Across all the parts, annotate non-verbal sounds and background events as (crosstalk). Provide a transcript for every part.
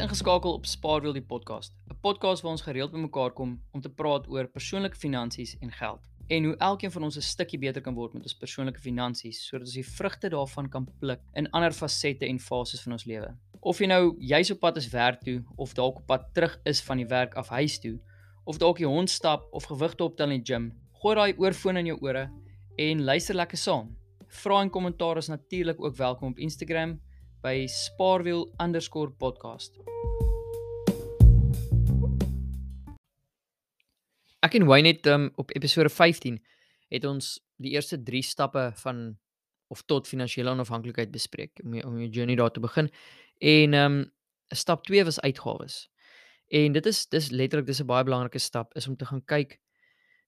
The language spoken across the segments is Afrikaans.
ingeskakel op Spaarwiel die podcast, 'n podcast waar ons gereeld bymekaar kom om te praat oor persoonlike finansies en geld en hoe elkeen van ons 'n stukkie beter kan word met ons persoonlike finansies sodat ons die vrugte daarvan kan pluk in ander fasette en fases van ons lewe. Of jy nou jy's op pad is werk toe of dalk op pad terug is van die werk af huis toe of dalk die hond stap of gewigte optel in die gym, gooi daai oorfoon in jou ore en luister lekker saam. Vra en kommentaar is natuurlik ook welkom op Instagram by spaarwiel_podcast. Ek en Wayne het um, op episode 15 het ons die eerste 3 stappe van of tot finansiële onafhanklikheid bespreek om om jou journey daar te begin. En ehm um, stap 2 was uitgawes. En dit is dis letterlik dis 'n baie belangrike stap is om te gaan kyk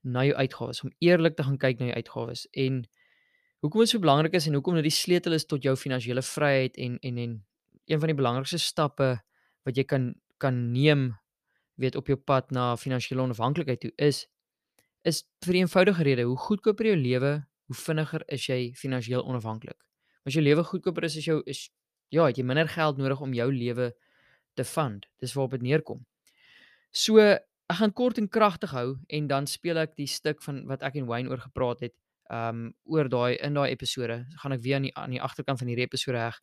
na jou uitgawes, om eerlik te gaan kyk na jou uitgawes en hoekom dit so belangrik is en hoekom dit die sleutel is tot jou finansiële vryheid en en en een van die belangrikste stappe wat jy kan kan neem weet op jou pad na finansiële onafhanklikheid toe is is vir 'n eenvoudige rede hoe goedkoper jou lewe hoe vinniger is jy finansiëel onafhanklik as jou lewe goedkoper is as jou is ja het jy minder geld nodig om jou lewe te fund. Dis waarop dit neerkom. So ek gaan kort en kragtig hou en dan speel ek die stuk van wat ek en Wayne oor gepraat het um oor daai in daai episode gaan ek weer aan die aan die agterkant van hierdie episode reg.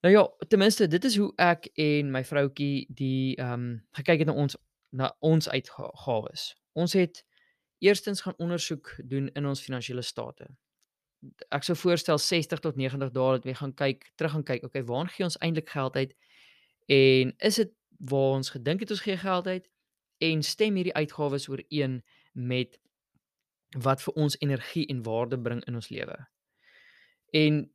Nou ja, ten minste dit is hoe ek en my vroutjie die um gekyk het na ons na ons uitgawes. Ons het eerstens gaan ondersoek doen in ons finansiële state. Ek sou voorstel 60 tot 90 dae dat jy gaan kyk, terug gaan kyk, okay, waar gee ons eintlik geld uit? En is dit waar ons gedink het ons gee geld uit? En stem hierdie uitgawes ooreen met wat vir ons energie en waarde bring in ons lewe. En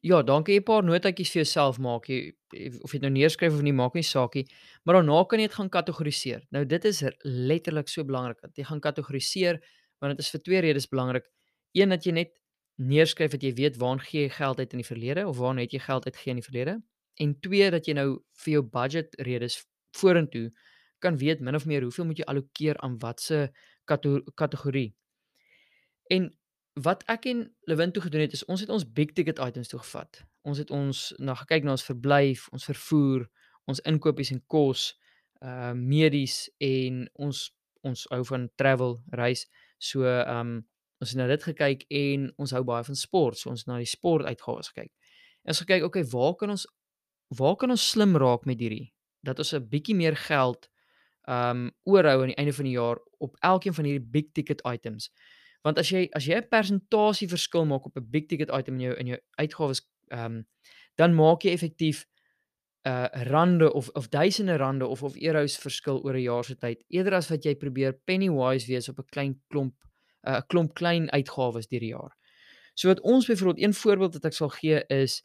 ja, dankie 'n paar notaatjies vir jouself maak jy of jy nou neerskryf of nie maak nie saakie, maar daarna kan jy dit gaan kategoriseer. Nou dit is letterlik so belangrik dat jy gaan kategoriseer want dit is vir twee redes belangrik. Een dat jy net neerskryf dat jy weet waar gee jy geld uit in die verlede of waar het jy geld uitgegee in die verlede? En twee dat jy nou vir jou budget redes vorentoe kan weet min of meer hoeveel moet jy allokeer aan watse kategorie. En wat ek en Lewin toe gedoen het is ons het ons big ticket items toe gevat. Ons het ons na gekyk na ons verblyf, ons vervoer, ons inkopies en kos, uh medies en ons ons hou van travel, reis. So um ons het na dit gekyk en ons hou baie van sport, so ons na die sport uitgawes gekyk. En ons gekyk, okay, waar kan ons waar kan ons slim raak met hierdie dat ons 'n bietjie meer geld um oorhou aan die einde van die jaar op elkeen van hierdie big ticket items. Want as jy as jy 'n persentasie verskil maak op 'n big ticket item in jou in jou uitgawes, ehm um, dan maak jy effektief uh rande of of duisende rande of of euros verskil oor 'n jaar se tyd eerder as wat jy probeer penny wise wees op 'n klein klomp 'n uh, klomp klein uitgawes deur die jaar. So wat ons byvoorbeeld een voorbeeld wat ek sal gee is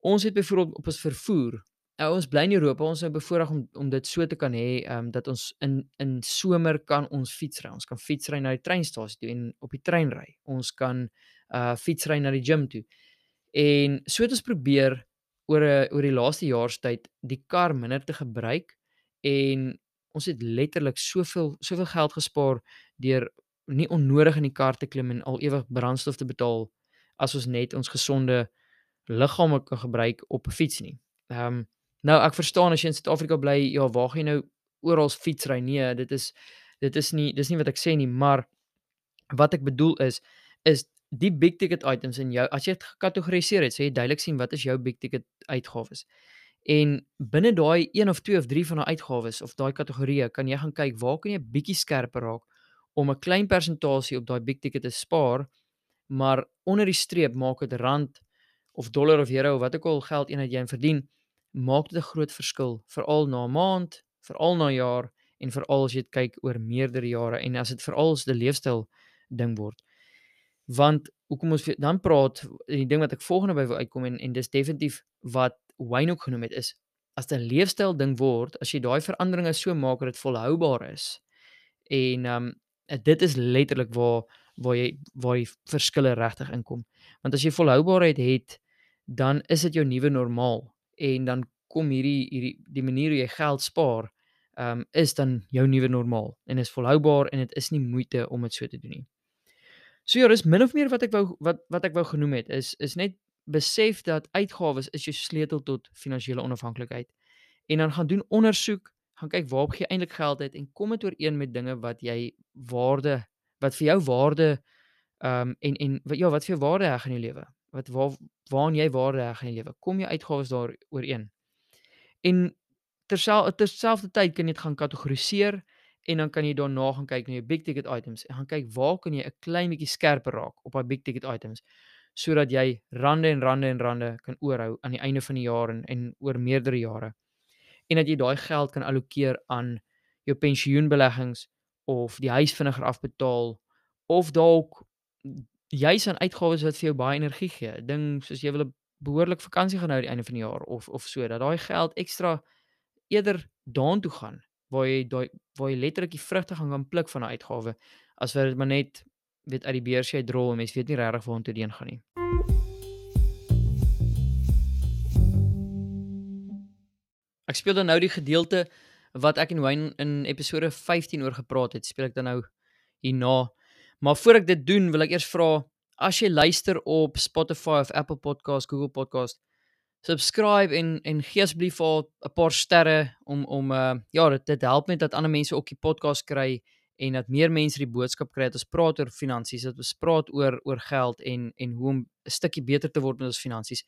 ons het byvoorbeeld op ons vervoer Nou ons bly in Europa, ons is nou bevoorreg om om dit so te kan hê, ehm um, dat ons in in somer kan ons fietsry. Ons kan fietsry na die treinstasie toe en op die trein ry. Ons kan uh fietsry na die gim toe. En so het ons probeer oor 'n oor die laaste jaarstyd die kar minder te gebruik en ons het letterlik soveel soveel geld gespaar deur nie onnodig in die kar te klim en al ewig brandstof te betaal as ons net ons gesonde liggame kan gebruik op 'n fiets nie. Ehm um, Nou ek verstaan as jy in Suid-Afrika bly, ja, waar gaan jy nou oral fietsry? Nee, dit is dit is nie dis nie wat ek sê nie, maar wat ek bedoel is is die big ticket items in jou as jy dit gekategoriseer het, sê jy duidelik sien wat is jou big ticket uitgawes. En binne daai 1 of 2 of 3 van daai uitgawes of daai kategorieë kan jy gaan kyk waar kan jy bietjie skerper raak om 'n klein persentasie op daai big ticket te spaar, maar onder die streep maak dit rand of dollar of euro of wat ook al geld eenheid jy verdien maak dit 'n groot verskil veral na 'n maand, veral na 'n jaar en veral as jy dit kyk oor meerdere jare en as dit veral as 'n leefstyl ding word. Want hoekom ons dan praat die ding wat ek volgende by wil uitkom en en dis definitief wat Wayne ook genoem het is as 'n leefstyl ding word, as jy daai veranderinge so maak dat dit volhoubaar is. En ehm um, dit is letterlik waar waar jy waar die verskille regtig inkom. Want as jy volhoubaarheid het, dan is dit jou nuwe normaal en dan kom hierdie hierdie die manier hoe jy geld spaar, ehm um, is dan jou nuwe normaal en is volhoubaar en dit is nie moeite om dit so te doen nie. So ja, dis min of meer wat ek wou wat wat ek wou genoem het is is net besef dat uitgawes is jou sleutel tot finansiële onafhanklikheid en dan gaan doen ondersoek, gaan kyk waarop jy eintlik geld het en kom dit ooreen met dinge wat jy waarde wat vir jou waarde ehm um, en en ja, wat vir jou waarde heg in jou lewe. Wat waar waaraan jy waarde heg in jou lewe. Kom jou uitgawes daar ooreen. En terselfdertyd kan jy dit gaan kategoriseer en dan kan jy daarna gaan kyk na jou big ticket items en gaan kyk waar kan jy 'n klein bietjie skerper raak op daai big ticket items sodat jy rande en rande en rande kan oorhou aan die einde van die jaar en en oor meerdere jare. En dat jy daai geld kan allokeer aan jou pensioenbeleggings of die huis vinniger afbetaal of dalk jy's aan uitgawes wat vir jou baie energie gee. Ding soos jy wil 'n behoorlik vakansie gaan hou aan die einde van die jaar of of so dat daai geld ekstra eerder daartoe gaan waar jy daai waar jy letterlik die vrugte gaan kan pluk van 'n uitgawe as wat dit maar net weet uit die beurs uit rol en mens weet nie regtig waar om toe heen gaan nie. Ek speel dan nou die gedeelte wat ek en Wayne in episode 15 oor gepraat het, speel ek dan nou hierna. Maar voor ek dit doen, wil ek eers vra as jy luister op Spotify of Apple Podcast, Google Podcast, subscribe en en gee asseblief al 'n paar sterre om om uh ja, dit dit help net dat ander mense ook die podcast kry en dat meer mense die boodskap kry dat ons praat oor finansies, dat ons praat oor oor geld en en hoe om 'n stukkie beter te word met ons finansies.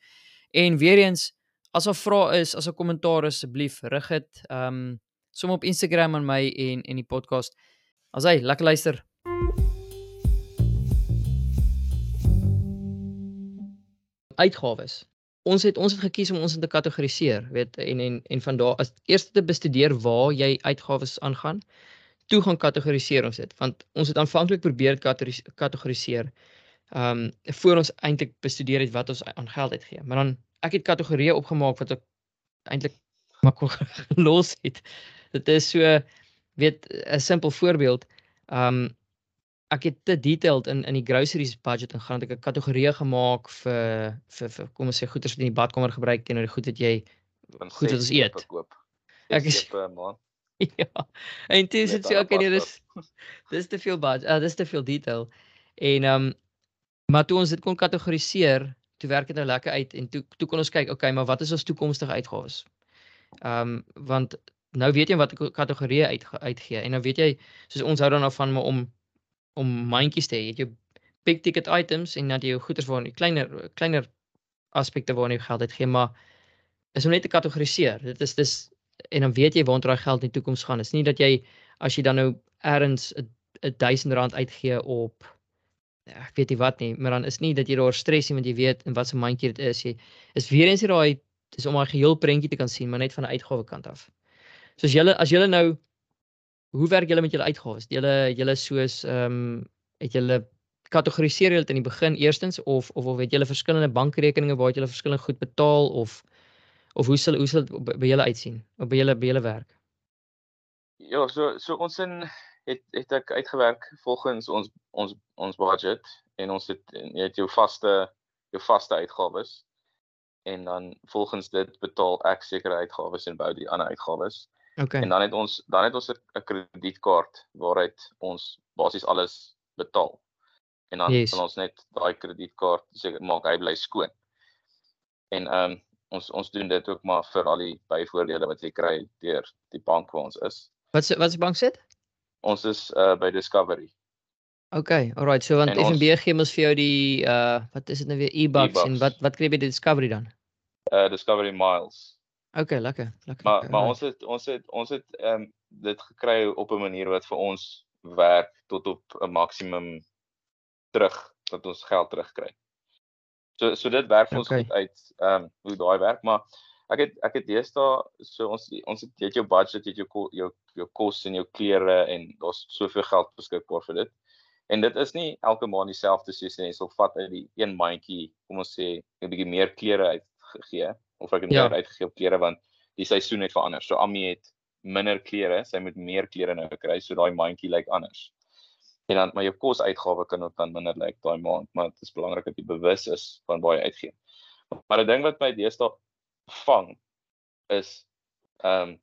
En weer eens, as daar vrae is, as 'n kommentaar asseblief rig dit ehm um, som op Instagram aan my en en die podcast. As hy lekker luister. Uitgawes ons het ons het gekies om ons in te kategoriseer, weet en en en van daar as eers te bestudeer waar jy uitgawes aangaan, toe gaan kategoriseer ons dit, want ons het aanvanklik probeer kategoriseer ehm um, voor ons eintlik bestudeer het wat ons aan geld uitgee. Maar dan ek het kategorieë opgemaak wat ek eintlik kon los het. Dit is so weet 'n simpel voorbeeld. Ehm um, ek het te detailed in in die groceries budget ingaan dat ek 'n kategorie gemaak vir vir vir kom ons sê goeder wat in die badkamer gebruik teenoor die goed wat jy goed wat ons eet. Ek is per maand. (laughs) Ja. En dit is so okay, nee, dis (laughs) (laughs) dis te veel budget. Uh, dis te veel detail. En ehm um, maar toe ons dit kon kategoriseer, toe werk dit nou lekker uit en toe toe kon ons kyk, okay, maar wat is ons toekomstige uitgawes? Ehm um, want nou weet jy wat kategorieë uit uitgee en nou weet jy soos ons hou dan af van om om mandjies te hê. Jy het jou big ticket items en dan jou goederes waar jy kleiner kleiner aspekte waar jy geld uitgee, maar is om net te kategoriseer. Dit is dis en dan weet jy waar daai geld in die toekoms gaan. Dit is nie dat jy as jy dan nou ergens 'n 1000 rand uitgee op ek weet nie wat nie, maar dan is nie dat jy daar stres nie want jy weet in watter mandjie dit is. Jy is weer eens hier daai dis om 'n geheel prentjie te kan sien, maar net van 'n uitgawe kant af. Soos julle as julle nou hoe werk julle met julle uitgawes? Julle julle soos ehm um, het julle kategoriseer julle dit in die begin eerstens of of of het julle verskillende bankrekeninge waar julle verskillende goed betaal of of hoe sal hoe sal by julle uitsien of by julle by julle werk? Ja, so so ons in het het ek uitgewerk volgens ons ons ons budget en ons het jy het jou vaste jou vaste uitgawes en dan volgens dit betaal ek sekere uitgawes en bou die ander uitgawes. Okay. En dan het ons dan het ons 'n kredietkaart waaruit ons basies alles betaal. En dan yes. ons net daai kredietkaart seker maak hy bly skoon. En ehm um, ons ons doen dit ook maar vir al die byvoordele wat jy kry deur die bank waar ons is. Wat se wat se bank sit? Ons is uh by Discovery. Okay, alright. So want FNB gee mos vir jou die uh wat is dit nou weer e-bucks e en wat wat kry jy by Discovery dan? Uh Discovery Miles. Okay, lekker, lekker. Maar okay, maar ons het ons het ons het ehm um, dit gekry op 'n manier wat vir ons werk tot op 'n maksimum terug dat ons geld terugkry. So so dit werk vir ons okay. goed uit ehm um, hoe daai werk, maar ek het ek het deesdae so ons ons het jy het jou budget, jy het jou jou jou kos en jou klere en daar's soveel geld beskikbaar vir dit. En dit is nie elke maand dieselfde soos jy sal vat uit die een mandjie, kom ons sê 'n bietjie meer klere uitgegee of ek het ja. meer uitgegee op klere want die seisoen het verander. So Ami het minder klere, sy moet meer klere nou kry, so daai mandjie lyk anders. En dan maar jou kosuitgawe kan ook dan minder lyk daai maand, maar dit is belangrik dat jy bewus is van waar jy uitgee. Maar 'n ding wat my deesdae vang is ehm um,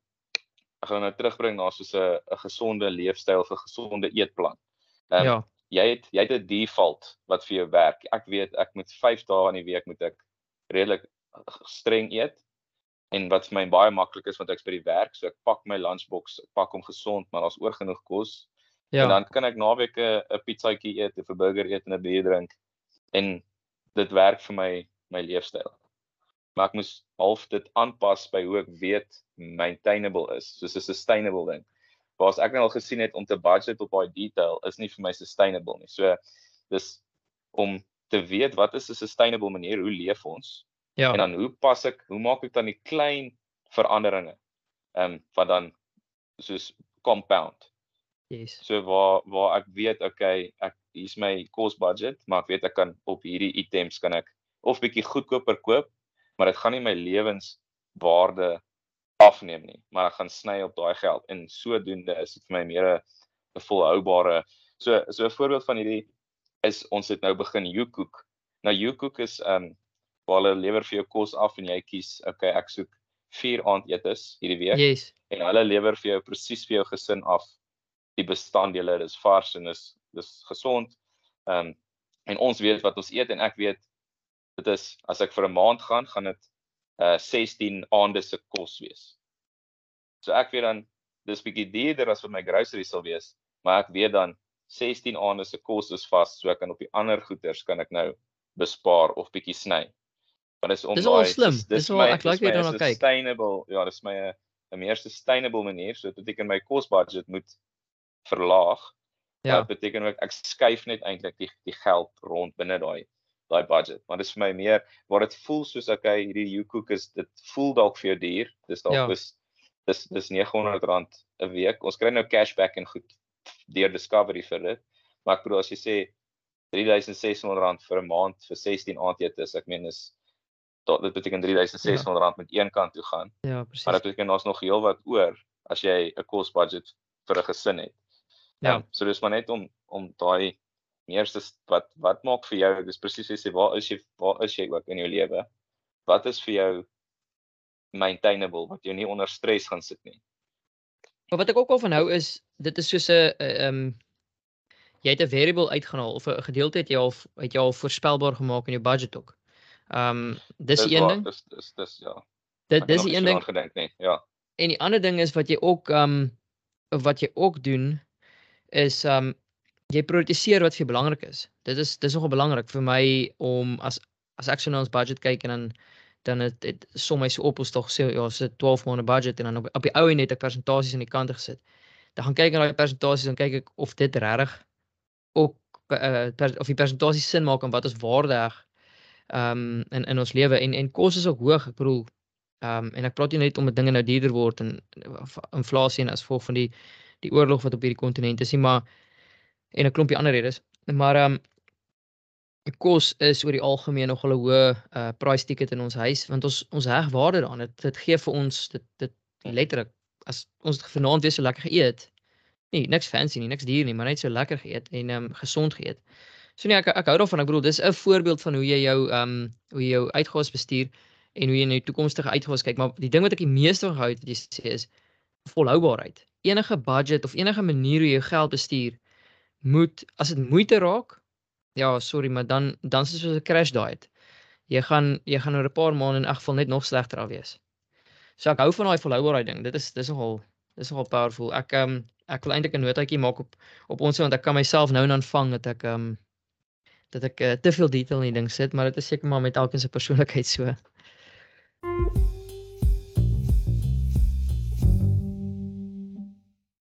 ek gaan nou terugbring na soos 'n 'n gesonde leefstyl vir gesonde eetplan. Ehm um, ja. jy het jy het 'n default wat vir jou werk. Ek weet ek moet 5 dae in die week moet ek redelik streng eet en wat vir my baie maklik is want ek's by die werk, so ek pak my lunchbox, ek pak hom gesond, maar daar's oor genoeg kos. Ja. En dan kan ek naweek 'n pizzaatjie eet of 'n burger eet en 'n bier drink en dit werk vir my my leefstyl. Maar ek moes half dit aanpas by hoe ek weet maintainable is, soos 'n sustainable ding. Waar's ek nou al gesien het om te budget op daai detail is nie vir my sustainable nie. So dis om te weet wat is 'n sustainable manier hoe leef ons Ja. En dan hoe pas ek, hoe maak ek dan die klein veranderinge? Ehm um, wat dan soos compound. Yes. So waar waar ek weet okay, ek hier's my cost budget, maar ek weet ek kan op hierdie items kan ek of bietjie goedkoper koop, maar dit gaan nie my lewenswaarde afneem nie, maar ek gaan sny op daai geld en sodoende is dit vir my meer 'n volhoubare. So so 'n voorbeeld van hierdie is ons het nou begin YouCook. Nou YouCook is ehm um, waar hulle lewer vir jou kos af en jy kies, okay, ek soek 4 aandetes hierdie week. Yes. En hulle lewer vir jou presies vir jou gesin af die bestanddele, dis vars en dis dis gesond. Ehm um, en ons weet wat ons eet en ek weet dit is as ek vir 'n maand gaan, gaan dit uh 16 aande se kos wees. So ek weet dan dis bietjie duurder as wat my groceries sal wees, maar ek weet dan 16 aande se kos is vas, so ek kan op die ander goeders kan ek nou bespaar of bietjie sny. Maar dis om dis al slim. Dis, dis al ek like dit dan kyk. Sustainable. Ja, dis my 'n 'n meer sustainable manier so dit beteken my cost budget moet verlaag. Ja. Dit beteken ook ek skuif net eintlik die die geld rond binne daai daai budget. Maar dis vir my meer waar dit voel soos okay, hierdie YouCook is dit voel dalk vir jou duur. Dis dalk ja. is dis dis R900 'n week. Ons kry nou cashback en goed deur Discovery vir dit. Maar ek bedoel as jy sê R3600 vir 'n maand vir 16 aandete, ek meen is dat dit beteken R3600 ja. met een kant toe gaan. Ja, presies. Maar dit beteken daar's nog heel wat oor as jy 'n cost budget vir 'n gesin het. Ja, ja so dis maar net om om daai eerste wat wat maak vir jou, dis presies jy sê, waar is jy waar is jy ook in jou lewe? Wat is vir jou maintainable wat jou nie onder stres gaan sit nie? Maar wat ek ook al van hou is dit is soos 'n ehm um, jy het 'n variable uitgehaal of 'n gedeelte het jy al het jy al voorspelbaar gemaak in jou budget ook. Ehm um, dis die een ding. Dis dis dis ja. Dit dis die een ding. gedink nie. Ja. En die ander ding is wat jy ook ehm um, wat jy ook doen is ehm um, jy prioritiseer wat vir jou belangrik is. Dit is dis nogal belangrik vir my om as as ek so na ons budget kyk en dan dan het dit som my so op ons tog sê ja, so 12 maande budget en dan op, op die ou en net ek persentasies aan die kant gesit. Dan gaan kyk na daai persentasies en kyk ek of dit regtig ook uh, per, of die persentasies sin maak en wat is waardig ehm um, in in ons lewe en en kos is ook hoog. Ek bedoel um, en ek praat nie net om dinge nou duurder word en inflasie en as gevolg van die die oorlog wat op hierdie kontinent is nie, maar en 'n klompie ander redes. Maar ehm um, kos is oor die algemeen nog 'n hoë uh price ticket in ons huis want ons ons heg waarde daaraan. Dit dit gee vir ons dit dit letterlik as ons vanaand weer so lekker geëet. Nee, niks fancy nie, niks duur nie, maar net so lekker geëet en um, gesond geëet. So nee, ek ek hou daarvan. Ek bedoel, dis 'n voorbeeld van hoe jy jou ehm um, hoe jy jou uitgawes bestuur en hoe jy na die toekomstige uitgawes kyk. Maar die ding wat ek die meeste van hou het wat jy sê is volhoubaarheid. Enige budget of enige manier hoe jy jou geld bestuur moet as dit moeite raak, ja, sorry, maar dan dan is dit soos 'n crash diet. Jy gaan jy gaan oor 'n paar maande in elk geval net nog slegter af wees. So ek hou van daai volhoubaarheid ding. Dit is dis nogal dis nogal powerful. Ek ehm um, ek wil eintlik 'n notaatjie maak op op ons want ek kan myself nou en dan vang dat ek ehm um, dat ek uh, te veel detail in die ding sit, maar dit is seker maar met elkeen se persoonlikheid so.